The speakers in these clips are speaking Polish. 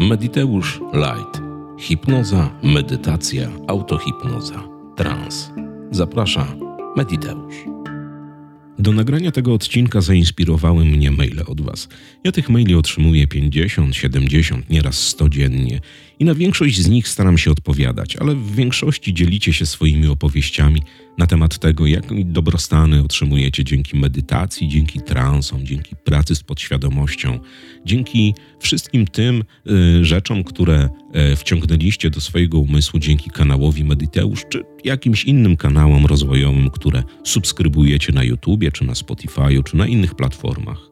Mediteusz Light. Hipnoza, medytacja, autohipnoza, trans. Zaprasza Mediteusz. Do nagrania tego odcinka zainspirowały mnie maile od Was. Ja tych maili otrzymuję 50, 70, nieraz 100 dziennie i na większość z nich staram się odpowiadać, ale w większości dzielicie się swoimi opowieściami na temat tego, jak dobrostany otrzymujecie dzięki medytacji, dzięki transom, dzięki pracy z podświadomością, dzięki wszystkim tym y, rzeczom, które y, wciągnęliście do swojego umysłu dzięki kanałowi Mediteusz, czy jakimś innym kanałom rozwojowym, które subskrybujecie na YouTubie, czy na Spotify'u, czy na innych platformach.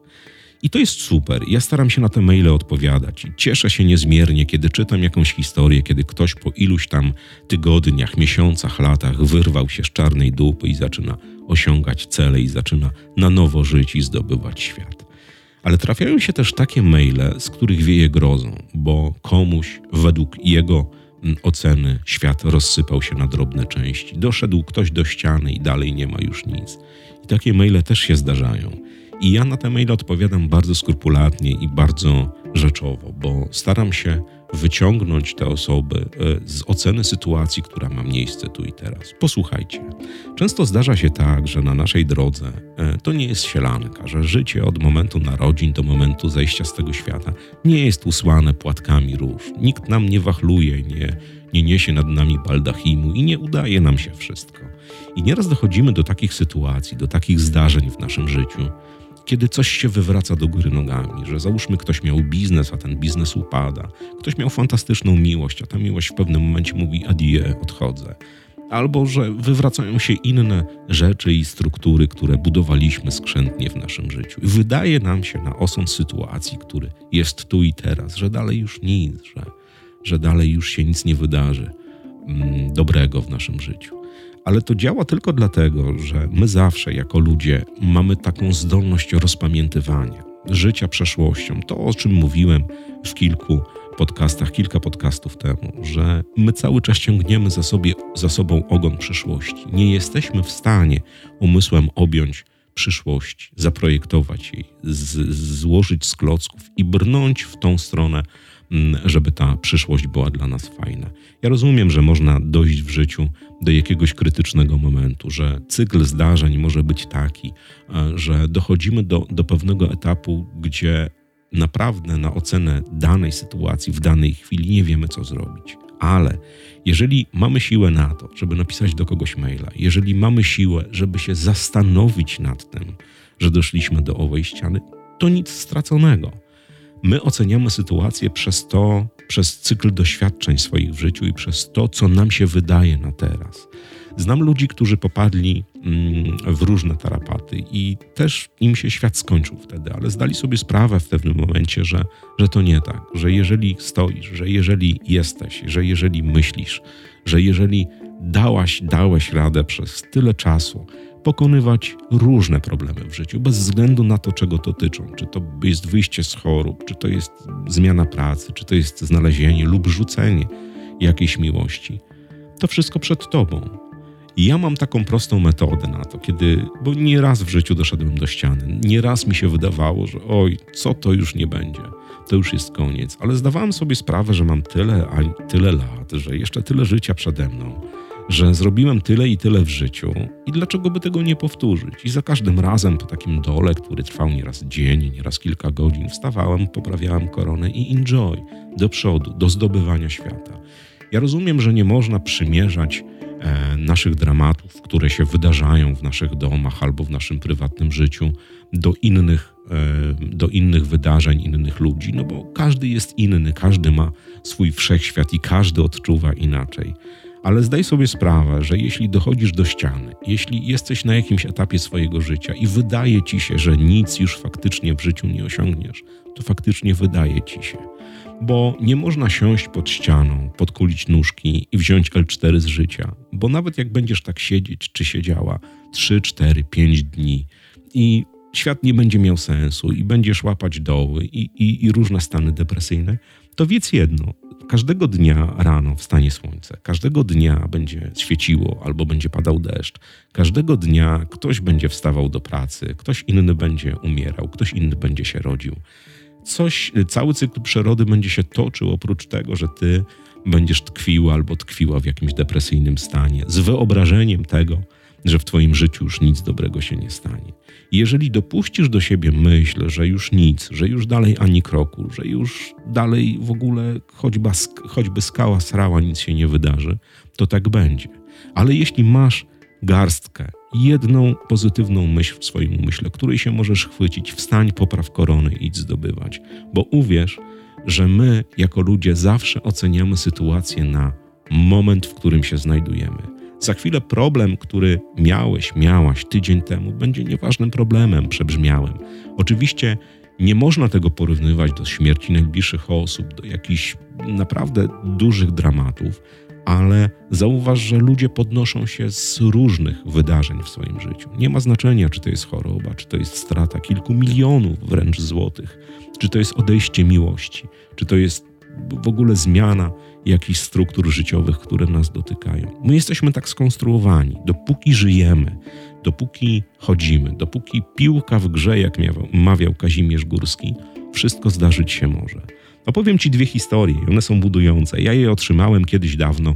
I to jest super. Ja staram się na te maile odpowiadać. Cieszę się niezmiernie, kiedy czytam jakąś historię, kiedy ktoś po iluś tam tygodniach, miesiącach, latach wyrwał się z czarnej dupy i zaczyna osiągać cele i zaczyna na nowo żyć i zdobywać świat. Ale trafiają się też takie maile, z których wieje grozą, bo komuś według jego mm, oceny świat rozsypał się na drobne części. Doszedł ktoś do ściany i dalej nie ma już nic. I takie maile też się zdarzają. I ja na te maile odpowiadam bardzo skrupulatnie i bardzo rzeczowo, bo staram się wyciągnąć te osoby e, z oceny sytuacji, która ma miejsce tu i teraz. Posłuchajcie. Często zdarza się tak, że na naszej drodze e, to nie jest sielanka, że życie od momentu narodzin do momentu zejścia z tego świata nie jest usłane płatkami róż. Nikt nam nie wachluje, nie, nie niesie nad nami baldachimu i nie udaje nam się wszystko. I nieraz dochodzimy do takich sytuacji, do takich zdarzeń w naszym życiu, kiedy coś się wywraca do góry nogami, że załóżmy ktoś miał biznes, a ten biznes upada, ktoś miał fantastyczną miłość, a ta miłość w pewnym momencie mówi adie, odchodzę. Albo że wywracają się inne rzeczy i struktury, które budowaliśmy skrzętnie w naszym życiu. Wydaje nam się na osąd sytuacji, który jest tu i teraz, że dalej już nic, że, że dalej już się nic nie wydarzy mm, dobrego w naszym życiu ale to działa tylko dlatego, że my zawsze jako ludzie mamy taką zdolność rozpamiętywania życia przeszłością. To, o czym mówiłem w kilku podcastach, kilka podcastów temu, że my cały czas ciągniemy za, sobie, za sobą ogon przyszłości. Nie jesteśmy w stanie umysłem objąć przyszłości, zaprojektować jej, z, złożyć z klocków i brnąć w tą stronę, żeby ta przyszłość była dla nas fajna. Ja rozumiem, że można dojść w życiu do jakiegoś krytycznego momentu, że cykl zdarzeń może być taki, e, że dochodzimy do, do pewnego etapu, gdzie naprawdę na ocenę danej sytuacji w danej chwili nie wiemy, co zrobić. Ale jeżeli mamy siłę na to, żeby napisać do kogoś maila, jeżeli mamy siłę, żeby się zastanowić nad tym, że doszliśmy do owej ściany, to nic straconego My oceniamy sytuację przez to, przez cykl doświadczeń swoich w życiu i przez to, co nam się wydaje na teraz. Znam ludzi, którzy popadli mm, w różne tarapaty i też im się świat skończył wtedy, ale zdali sobie sprawę w pewnym momencie, że, że to nie tak, że jeżeli stoisz, że jeżeli jesteś, że jeżeli myślisz, że jeżeli dałaś, dałeś radę przez tyle czasu, pokonywać różne problemy w życiu, bez względu na to, czego dotyczą. Czy to jest wyjście z chorób, czy to jest zmiana pracy, czy to jest znalezienie lub rzucenie jakiejś miłości. To wszystko przed tobą. I ja mam taką prostą metodę na to, kiedy, bo nie raz w życiu doszedłem do ściany, nie raz mi się wydawało, że oj, co to już nie będzie, to już jest koniec, ale zdawałem sobie sprawę, że mam tyle, a tyle lat, że jeszcze tyle życia przede mną że zrobiłem tyle i tyle w życiu i dlaczego by tego nie powtórzyć? I za każdym razem po takim dole, który trwał nieraz dzień, nieraz kilka godzin, wstawałem, poprawiałem koronę i enjoy do przodu, do zdobywania świata. Ja rozumiem, że nie można przymierzać e, naszych dramatów, które się wydarzają w naszych domach albo w naszym prywatnym życiu do innych, e, do innych wydarzeń, innych ludzi, no bo każdy jest inny, każdy ma swój wszechświat i każdy odczuwa inaczej. Ale zdaj sobie sprawę, że jeśli dochodzisz do ściany, jeśli jesteś na jakimś etapie swojego życia i wydaje ci się, że nic już faktycznie w życiu nie osiągniesz, to faktycznie wydaje ci się. Bo nie można siąść pod ścianą, podkulić nóżki i wziąć L4 z życia, bo nawet jak będziesz tak siedzieć czy siedziała 3, 4, 5 dni i świat nie będzie miał sensu i będziesz łapać doły i, i, i różne stany depresyjne, to wiedz jedno, każdego dnia rano wstanie słońce, każdego dnia będzie świeciło albo będzie padał deszcz, każdego dnia ktoś będzie wstawał do pracy, ktoś inny będzie umierał, ktoś inny będzie się rodził. coś, cały cykl przyrody będzie się toczył oprócz tego, że ty będziesz tkwiła albo tkwiła w jakimś depresyjnym stanie, z wyobrażeniem tego, że w Twoim życiu już nic dobrego się nie stanie. Jeżeli dopuścisz do siebie myśl, że już nic, że już dalej ani kroku, że już dalej w ogóle choćby, choćby skała srała, nic się nie wydarzy, to tak będzie. Ale jeśli masz garstkę, jedną pozytywną myśl w swoim umyśle, której się możesz chwycić, wstań, popraw korony i idź zdobywać. Bo uwierz, że my jako ludzie zawsze oceniamy sytuację na moment, w którym się znajdujemy. Za chwilę problem, który miałeś, miałaś tydzień temu, będzie nieważnym problemem przebrzmiałym. Oczywiście nie można tego porównywać do śmierci najbliższych osób, do jakichś naprawdę dużych dramatów, ale zauważ, że ludzie podnoszą się z różnych wydarzeń w swoim życiu. Nie ma znaczenia, czy to jest choroba, czy to jest strata kilku milionów wręcz złotych, czy to jest odejście miłości, czy to jest w ogóle zmiana jakichś struktur życiowych, które nas dotykają. My jesteśmy tak skonstruowani. Dopóki żyjemy, dopóki chodzimy, dopóki piłka w grze, jak mawiał Kazimierz Górski, wszystko zdarzyć się może. Opowiem Ci dwie historie, one są budujące. Ja je otrzymałem kiedyś dawno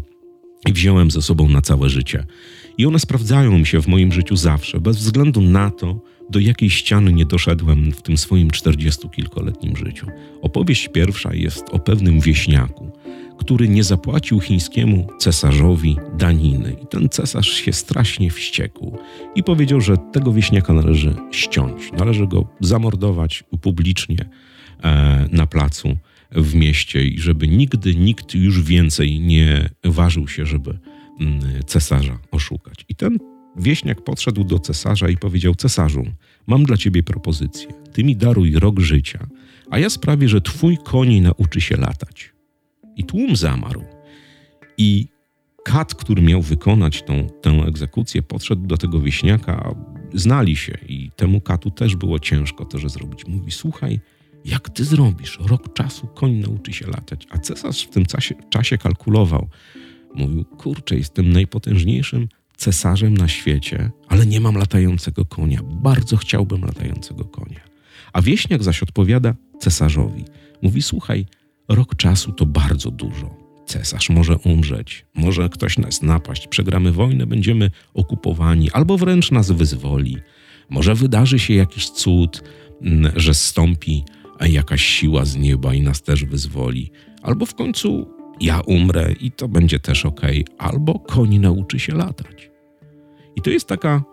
i wziąłem ze sobą na całe życie. I one sprawdzają mi się w moim życiu zawsze, bez względu na to, do jakiej ściany nie doszedłem w tym swoim czterdziestokilkoletnim życiu. Opowieść pierwsza jest o pewnym wieśniaku, który nie zapłacił chińskiemu cesarzowi daniny. I ten cesarz się strasznie wściekł i powiedział, że tego wieśniaka należy ściąć, należy go zamordować publicznie e, na placu w mieście i żeby nigdy nikt już więcej nie ważył się, żeby mm, cesarza oszukać. I ten wieśniak podszedł do cesarza i powiedział: Cesarzu, mam dla ciebie propozycję. Ty mi daruj rok życia, a ja sprawię, że twój koń nauczy się latać. I tłum zamarł. I kat, który miał wykonać tą, tę egzekucję, podszedł do tego wieśniaka, znali się i temu katu też było ciężko to, że zrobić. Mówi: Słuchaj, jak ty zrobisz? Rok czasu koń nauczy się latać. A cesarz w tym czasie, czasie kalkulował. Mówił: Kurczę, jestem najpotężniejszym cesarzem na świecie, ale nie mam latającego konia. Bardzo chciałbym latającego konia. A wieśniak zaś odpowiada cesarzowi. Mówi: Słuchaj, rok czasu to bardzo dużo. Cesarz może umrzeć, może ktoś nas napaść, przegramy wojnę, będziemy okupowani, albo wręcz nas wyzwoli. Może wydarzy się jakiś cud, mm, że zstąpi jakaś siła z nieba i nas też wyzwoli. Albo w końcu ja umrę i to będzie też ok, albo koń nauczy się latać. I to jest taka,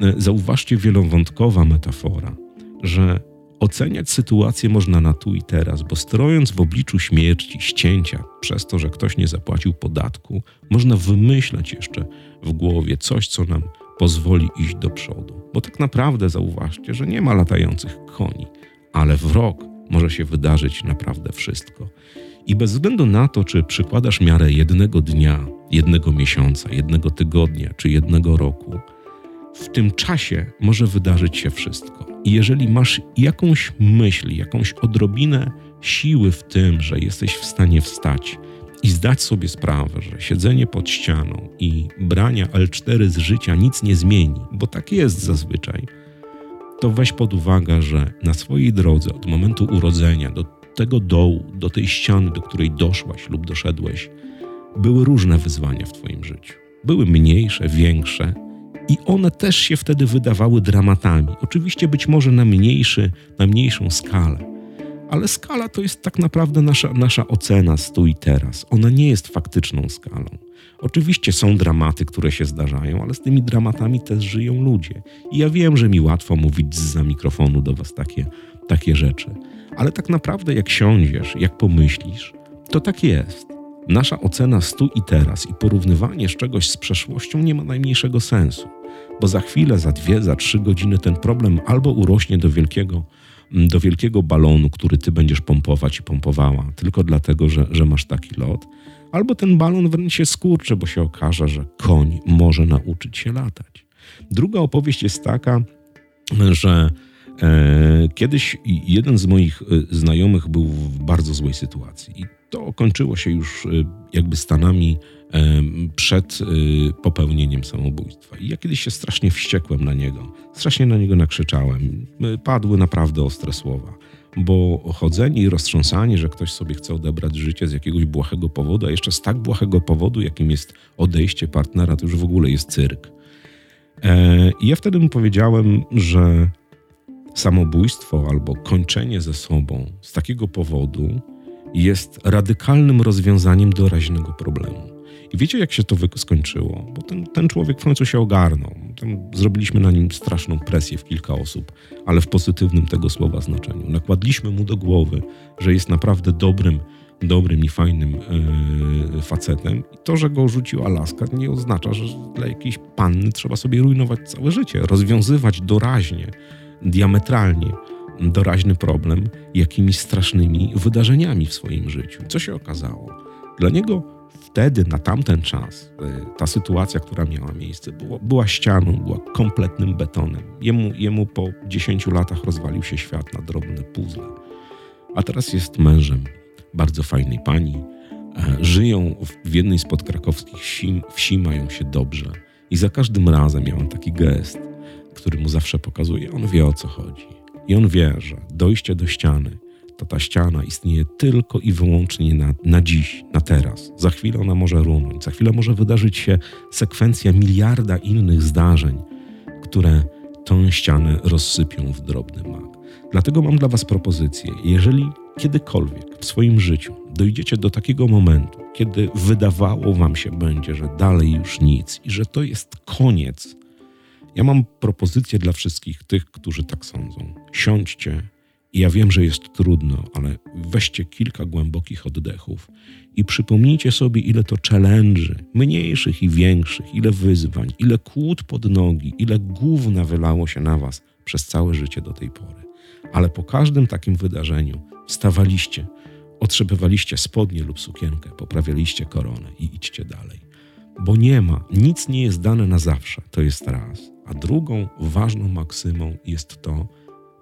e, zauważcie, wielowątkowa metafora, że oceniać sytuację można na tu i teraz, bo strojąc w obliczu śmierci, ścięcia, przez to, że ktoś nie zapłacił podatku, można wymyślać jeszcze w głowie coś, co nam pozwoli iść do przodu. Bo tak naprawdę zauważcie, że nie ma latających koni, ale w rok może się wydarzyć naprawdę wszystko. I bez względu na to, czy przykładasz miarę jednego dnia, jednego miesiąca, jednego tygodnia czy jednego roku, w tym czasie może wydarzyć się wszystko. I jeżeli masz jakąś myśl, jakąś odrobinę siły w tym, że jesteś w stanie wstać i zdać sobie sprawę, że siedzenie pod ścianą i brania L4 z życia nic nie zmieni, bo tak jest zazwyczaj, to weź pod uwagę, że na swojej drodze od momentu urodzenia do tego dołu, do tej ściany, do której doszłaś lub doszedłeś, były różne wyzwania w Twoim życiu. Były mniejsze, większe, i one też się wtedy wydawały dramatami. Oczywiście być może na mniejszy, na mniejszą skalę. Ale skala to jest tak naprawdę nasza, nasza ocena stu i teraz. Ona nie jest faktyczną skalą. Oczywiście są dramaty, które się zdarzają, ale z tymi dramatami też żyją ludzie. I ja wiem, że mi łatwo mówić za mikrofonu do Was takie, takie rzeczy. Ale tak naprawdę, jak siądziesz, jak pomyślisz, to tak jest. Nasza ocena stu i teraz i porównywanie z czegoś z przeszłością nie ma najmniejszego sensu, bo za chwilę, za dwie, za trzy godziny ten problem albo urośnie do wielkiego, mm, do wielkiego balonu, który ty będziesz pompować i pompowała, tylko dlatego, że, że masz taki lot, albo ten balon wręcz się skurczy, bo się okaże, że koń może nauczyć się latać. Druga opowieść jest taka, że kiedyś jeden z moich e, znajomych był w bardzo złej sytuacji i to kończyło się już e, jakby stanami przed popełnieniem samobójstwa. I ja kiedyś się strasznie wściekłem na niego, strasznie na niego nakrzyczałem. Padły naprawdę ostre słowa. bo chodzenie i roztrząsanie, że ktoś sobie chce odebrać życie z jakiegoś błahego powodu, a jeszcze z tak błahego powodu, jakim jest odejście partnera, to już w ogóle jest cyrk. E, I ja wtedy mu powiedziałem, że samobójstwo albo kończenie ze sobą z takiego powodu jest radykalnym rozwiązaniem doraźnego problemu. I wiecie, jak się to skończyło? Bo ten, ten człowiek w końcu się ogarnął. Tam zrobiliśmy na nim straszną presję w kilka osób, ale w pozytywnym tego słowa znaczeniu. Nakładliśmy mu do głowy, że jest naprawdę dobrym, dobrym i fajnym yy, facetem. I to, że go rzucił Alaska, nie oznacza, że dla jakiejś panny trzeba sobie rujnować całe życie, rozwiązywać doraźnie, diametralnie doraźny problem jakimiś strasznymi wydarzeniami w swoim życiu. Co się okazało? Dla niego wtedy, na tamten czas, y, ta sytuacja, która miała miejsce, była, ścianą, była kompletnym betonem. Jemu, jemu po 10 latach rozwalił się świat na drobne puzzle. A teraz jest mężem bardzo fajnej pani. E, żyją w jednej z podkrakowskich wsi, wsi mają się dobrze. I za każdym razem miałem taki gest, który mu zawsze pokazuje. On wie o co chodzi. I on wie, że dojście do ściany to ta ściana istnieje tylko i wyłącznie na, na dziś, na teraz. Za chwilę ona może runąć, za chwilę może wydarzyć się sekwencja miliarda innych zdarzeń, które tą ścianę rozsypią w drobny mak. Dlatego mam dla Was propozycję. Jeżeli kiedykolwiek w swoim życiu dojdziecie do takiego momentu, kiedy wydawało Wam się będzie, że dalej już nic i że to jest koniec, ja mam propozycję dla wszystkich tych, którzy tak sądzą. Siądźcie i ja wiem, że jest trudno, ale weźcie kilka głębokich oddechów i przypomnijcie sobie, ile to challenge'y, mniejszych i większych, ile wyzwań, ile kłód pod nogi, ile gówna wylało się na was przez całe życie do tej pory. Ale po każdym takim wydarzeniu wstawaliście, otrzepywaliście spodnie lub sukienkę, poprawialiście koronę i idźcie dalej. Bo nie ma, nic nie jest dane na zawsze, to jest raz. A drugą ważną maksymą jest to,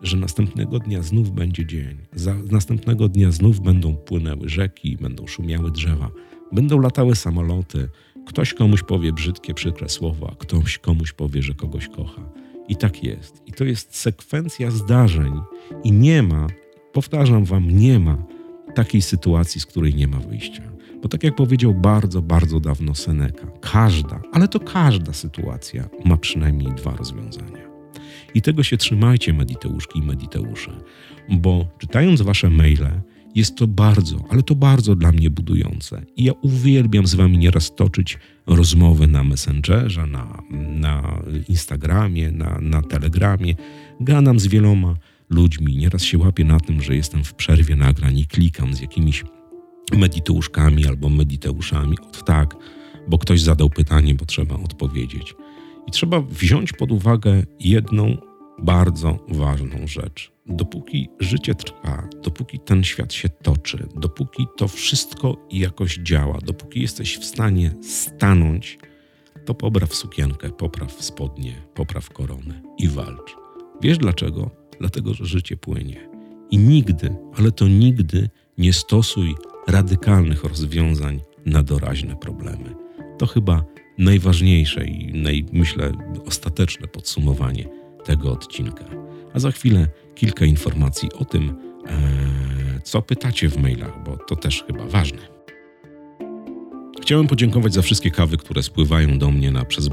że następnego dnia znów będzie dzień, za, następnego dnia znów będą płynęły rzeki, będą szumiały drzewa, będą latały samoloty, ktoś komuś powie brzydkie, przykre słowa, ktoś komuś powie, że kogoś kocha. I tak jest. I to jest sekwencja zdarzeń i nie ma, powtarzam wam, nie ma takiej sytuacji, z której nie ma wyjścia. Bo tak jak powiedział bardzo, bardzo dawno Seneca, każda, ale to każda sytuacja ma przynajmniej dwa rozwiązania. I tego się trzymajcie, mediteuszki i mediteusze, bo czytając wasze maile, jest to bardzo, ale to bardzo dla mnie budujące. I ja uwielbiam z wami nieraz toczyć rozmowy na Messengerze, na, na Instagramie, na, na Telegramie. Gadam z wieloma ludźmi. Nieraz się łapię na tym, że jestem w przerwie nagrań i klikam z jakimiś mediteuszkami albo mediteuszami. Od tak, bo ktoś zadał pytanie, bo trzeba odpowiedzieć. I trzeba wziąć pod uwagę jedną bardzo ważną rzecz. Dopóki życie trwa, dopóki ten świat się toczy, dopóki to wszystko jakoś działa, dopóki jesteś w stanie stanąć, to popraw sukienkę, popraw spodnie, popraw koronę i walcz. Wiesz dlaczego? Dlatego, że życie płynie. I nigdy, ale to nigdy nie stosuj radykalnych rozwiązań na doraźne problemy. To chyba najważniejsze i naj, myślę ostateczne podsumowanie tego odcinka. A za chwilę kilka informacji o tym, e, co pytacie w mailach, bo to też chyba ważne. Chciałem podziękować za wszystkie kawy, które spływają do mnie na przez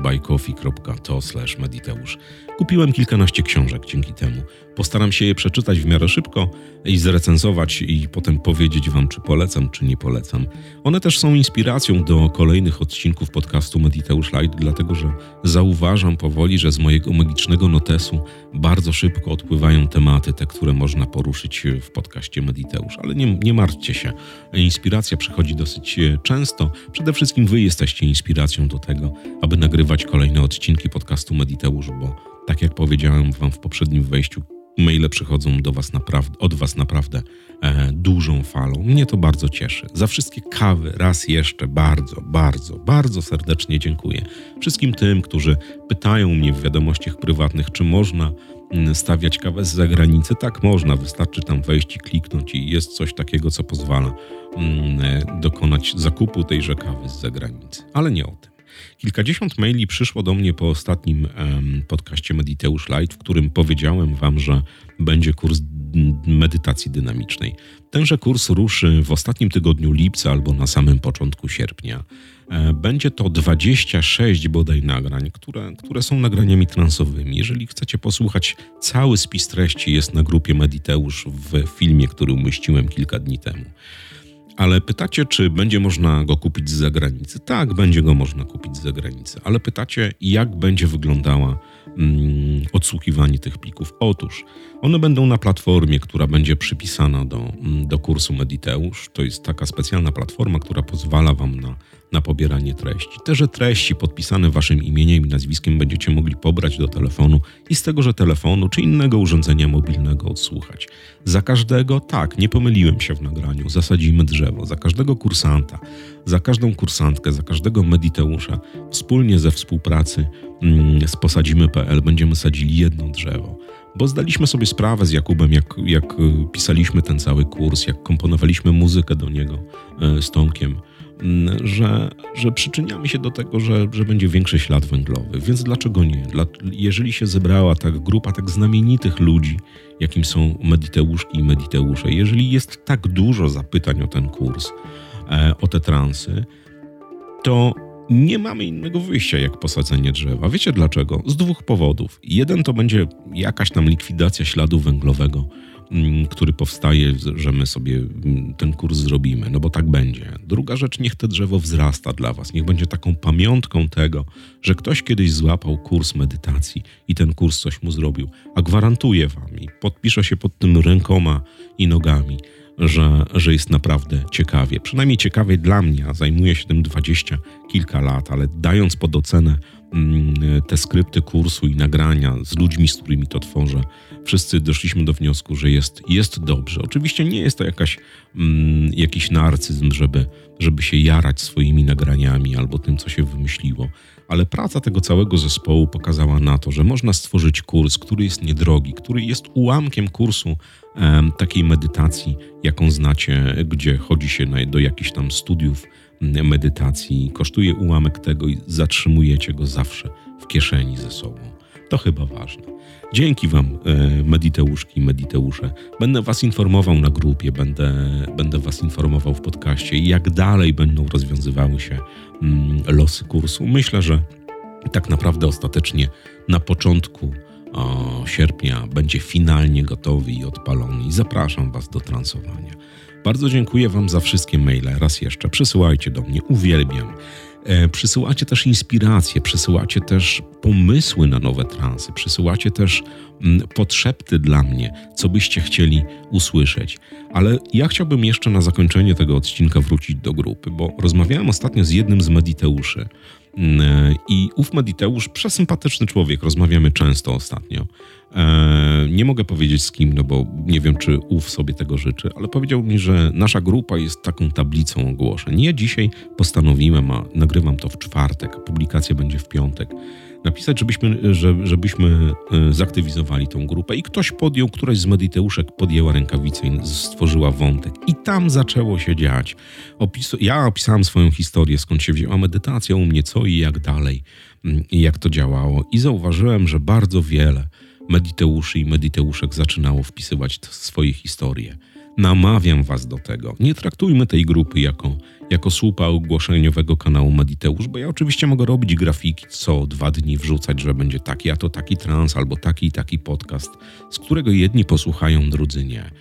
mediteusz. Kupiłem kilkanaście książek dzięki temu. Postaram się je przeczytać w miarę szybko i zrecenzować i potem powiedzieć wam, czy polecam, czy nie polecam. One też są inspiracją do kolejnych odcinków podcastu Mediteusz Light, dlatego że zauważam powoli, że z mojego magicznego notesu bardzo szybko odpływają tematy, te, które można poruszyć w podcaście Mediteusz. Ale nie, nie martwcie się, inspiracja przychodzi dosyć często. Przede wszystkim wy jesteście inspiracją do tego, aby nagrywać kolejne odcinki podcastu Mediteusz, bo tak jak powiedziałem wam w poprzednim wejściu, maile przychodzą do was naprawdę, od was naprawdę e, dużą falą. Mnie to bardzo cieszy. Za wszystkie kawy raz jeszcze bardzo, bardzo, bardzo serdecznie dziękuję. Wszystkim tym, którzy pytają mnie w wiadomościach prywatnych, czy można mm, stawiać kawę z zagranicy. Tak można, wystarczy tam wejść i kliknąć i jest coś takiego, co pozwala dokonać zakupu tejże kawy z zagranicy. Ale nie o tym. Kilkadziesiąt maili przyszło do mnie po ostatnim podcaście Mediteusz Light, w którym powiedziałem wam, że będzie kurs medytacji dynamicznej. Tenże kurs ruszy w ostatnim tygodniu lipca albo na samym początku sierpnia. E, będzie to 26 bodaj nagrań, które, które są nagraniami transowymi. Jeżeli chcecie posłuchać, cały spis treści jest na grupie Mediteusz w filmie, który umieściłem kilka dni temu. Ale pytacie, czy będzie można go kupić z zagranicy? Tak, będzie go można kupić z zagranicy, ale pytacie, jak będzie wyglądała mm, odsłuchiwanie tych plików? Otóż one będą na platformie, która będzie przypisana do, mm, do kursu Mediteusz. To jest taka specjalna platforma, która pozwala Wam na na pobieranie treści. Teże treści podpisane waszym imieniem i nazwiskiem będziecie mogli pobrać do telefonu i z tegoże telefonu czy innego urządzenia mobilnego odsłuchać. Za każdego, tak, nie pomyliłem się w nagraniu, zasadzimy drzewo. Za każdego kursanta, za każdą kursantkę, za każdego mediteusza wspólnie ze współpracy mm, z posadzimy.pl będziemy sadzili jedno drzewo bo zdaliśmy sobie sprawę z Jakubem, jak, jak pisaliśmy ten cały kurs, jak komponowaliśmy muzykę do niego e, z Tomkiem, że, że przyczyniamy się do tego, że, że będzie większy ślad węglowy. Więc dlaczego nie? Dla, jeżeli się zebrała tak grupa tak znamienitych ludzi, jakim są mediteuszki i mediteusze, jeżeli jest tak dużo zapytań o ten kurs, e, o te transy, to nie mamy innego wyjścia jak posadzenie drzewa. Wiecie dlaczego? Z dwóch powodów. Jeden to będzie jakaś tam likwidacja śladu węglowego Mm, który powstaje, że my sobie mm, ten kurs zrobimy, no bo tak będzie. Druga rzecz, niech to drzewo wzrasta dla Was, niech będzie taką pamiątką tego, że ktoś kiedyś złapał kurs medytacji i ten kurs coś mu zrobił. A gwarantuję Wam i podpiszę się pod tym rękoma i nogami, że, że jest naprawdę ciekawie. Przynajmniej ciekawie dla mnie, a zajmuję się tym dwadzieścia kilka lat, ale dając pod ocenę mm, te skrypty kursu i nagrania z ludźmi, z którymi to tworzę, wszyscy doszliśmy do wniosku, że jest, jest dobrze. Oczywiście nie jest to jakaś, mm, jakiś narcyzm, żeby, żeby się jarać swoimi nagraniami albo tym, co się wymyśliło, ale praca tego całego zespołu pokazała na to, że można stworzyć kurs, który jest niedrogi, który jest ułamkiem kursu takiej medytacji, jaką znacie, gdzie chodzi się do jakichś tam studiów mm, medytacji, kosztuje ułamek tego i zatrzymujecie go zawsze w kieszeni ze sobą. To chyba ważne. Dzięki Wam, e, Mediteuszki i Mediteusze. Będę Was informował na grupie, będę, będę Was informował w podcaście, jak dalej będą rozwiązywały się mm, losy kursu. Myślę, że tak naprawdę ostatecznie na początku sierpnia będzie finalnie gotowy i odpalony. Zapraszam Was do transowania. Bardzo dziękuję Wam za wszystkie maile. Raz jeszcze przysyłajcie do mnie, uwielbiam. E, też inspiracje, przysyłacie też pomysły na nowe transy, przysyłacie też mm, dla mnie, co byście chcieli usłyszeć. Ale ja chciałbym jeszcze na zakończenie tego odcinka wrócić do grupy, bo rozmawiałem ostatnio z jednym z mediteuszy. Mm, e, I ów Mediteusz, przesympatyczny człowiek, rozmawiamy często ostatnio. Nie mogę powiedzieć z kim, no bo nie wiem, czy ów sobie tego życzy, ale powiedział mi, że nasza grupa jest taką tablicą ogłoszeń. Ja dzisiaj postanowiłem, a nagrywam to w czwartek, publikacja będzie w piątek, napisać, żebyśmy, żebyśmy e, zaktywizowali tą grupę i ktoś podjął, któraś z mediteuszek podjęła rękawicę i stworzyła wątek. I tam zaczęło się dziać. Opis, ja opisałem swoją historię, skąd się wzięła medytacja u mnie, co i jak dalej, mm, jak to działało. I zauważyłem, że bardzo wiele mediteuszy i mediteuszek zaczynało wpisywać swoje historie. Namawiam Was do tego. Nie traktujmy tej grupy jako, jako słupa ogłoszeniowego kanału Mediteusz, bo ja oczywiście mogę robić grafiki co dwa dni, wrzucać, że będzie taki, a to taki trans, albo taki i taki podcast, z którego jedni posłuchają, drudzy nie.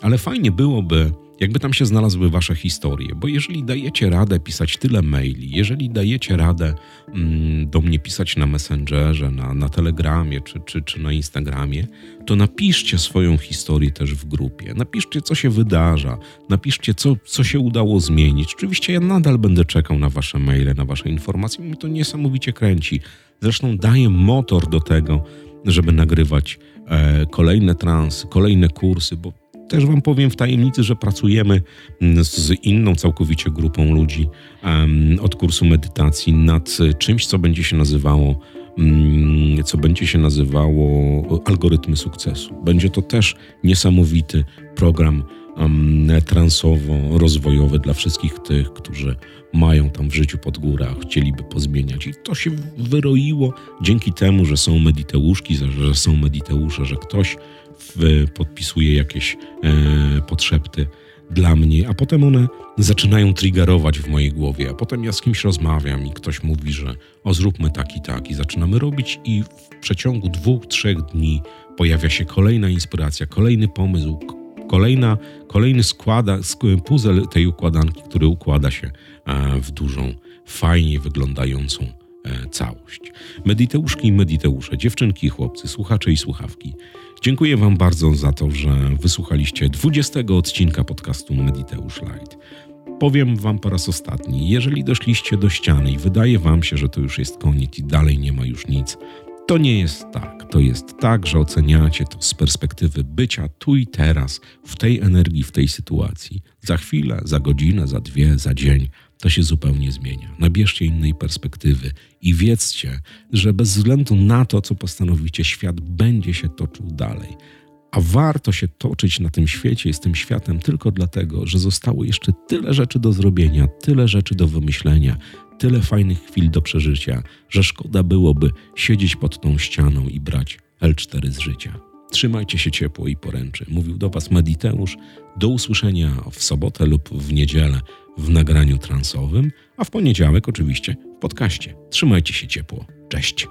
Ale fajnie byłoby, jakby tam się znalazły wasze historie, bo jeżeli dajecie radę pisać tyle maili, jeżeli dajecie radę mm, do mnie pisać na Messengerze, na, na Telegramie czy, czy, czy na Instagramie, to napiszcie swoją historię też w grupie. Napiszcie, co się wydarza, napiszcie, co, co się udało zmienić. Oczywiście ja nadal będę czekał na wasze maile, na wasze informacje, mnie to niesamowicie kręci. Zresztą daję motor do tego, żeby nagrywać e, kolejne transy, kolejne kursy, bo też Wam powiem w tajemnicy, że pracujemy mm, z inną całkowicie grupą ludzi um, od kursu medytacji nad czymś, co będzie się nazywało um, co będzie się nazywało algorytmy sukcesu. Będzie to też niesamowity program um, transowo-rozwojowy dla wszystkich tych, którzy mają tam w życiu pod górach, chcieliby pozmieniać. I to się wyroiło dzięki temu, że są mediteuszki, że są mediteusze, że ktoś w, podpisuję jakieś e, podszepty dla mnie, a potem one zaczynają triggerować w mojej głowie, a potem ja z kimś rozmawiam i ktoś mówi, że o zróbmy tak i tak i zaczynamy robić i w przeciągu dwóch, trzech dni pojawia się kolejna inspiracja, kolejny pomysł, kolejna, kolejny składa, puzzle tej układanki, który układa się e, w dużą, fajnie wyglądającą e, całość. Mediteuszki i mediteusze, dziewczynki i chłopcy, słuchacze i słuchawki. Dziękuję Wam bardzo za to, że wysłuchaliście 20 odcinka podcastu Mediteusz Light. Powiem Wam po raz ostatni, jeżeli doszliście do ściany i wydaje Wam się, że to już jest koniec i dalej nie ma już nic, to nie jest tak. To jest tak, że oceniacie to z perspektywy bycia tu i teraz, w tej energii, w tej sytuacji. Za chwilę, za godzinę, za dwie, za dzień to się zupełnie zmienia. Nabierzcie innej perspektywy i wiedzcie, że bez względu na to, co postanowicie, świat będzie się toczył dalej. A warto się toczyć na tym świecie i z tym światem tylko dlatego, że zostało jeszcze tyle rzeczy do zrobienia, tyle rzeczy do wymyślenia, tyle fajnych chwil do przeżycia, że szkoda byłoby siedzieć pod tą ścianą i brać L4 z życia. Trzymajcie się ciepło i poręczy. Mówił do Was Mediteusz. Do usłyszenia w sobotę lub w niedzielę w nagraniu transowym, a w poniedziałek oczywiście podcaście. Trzymajcie się ciepło. Cześć.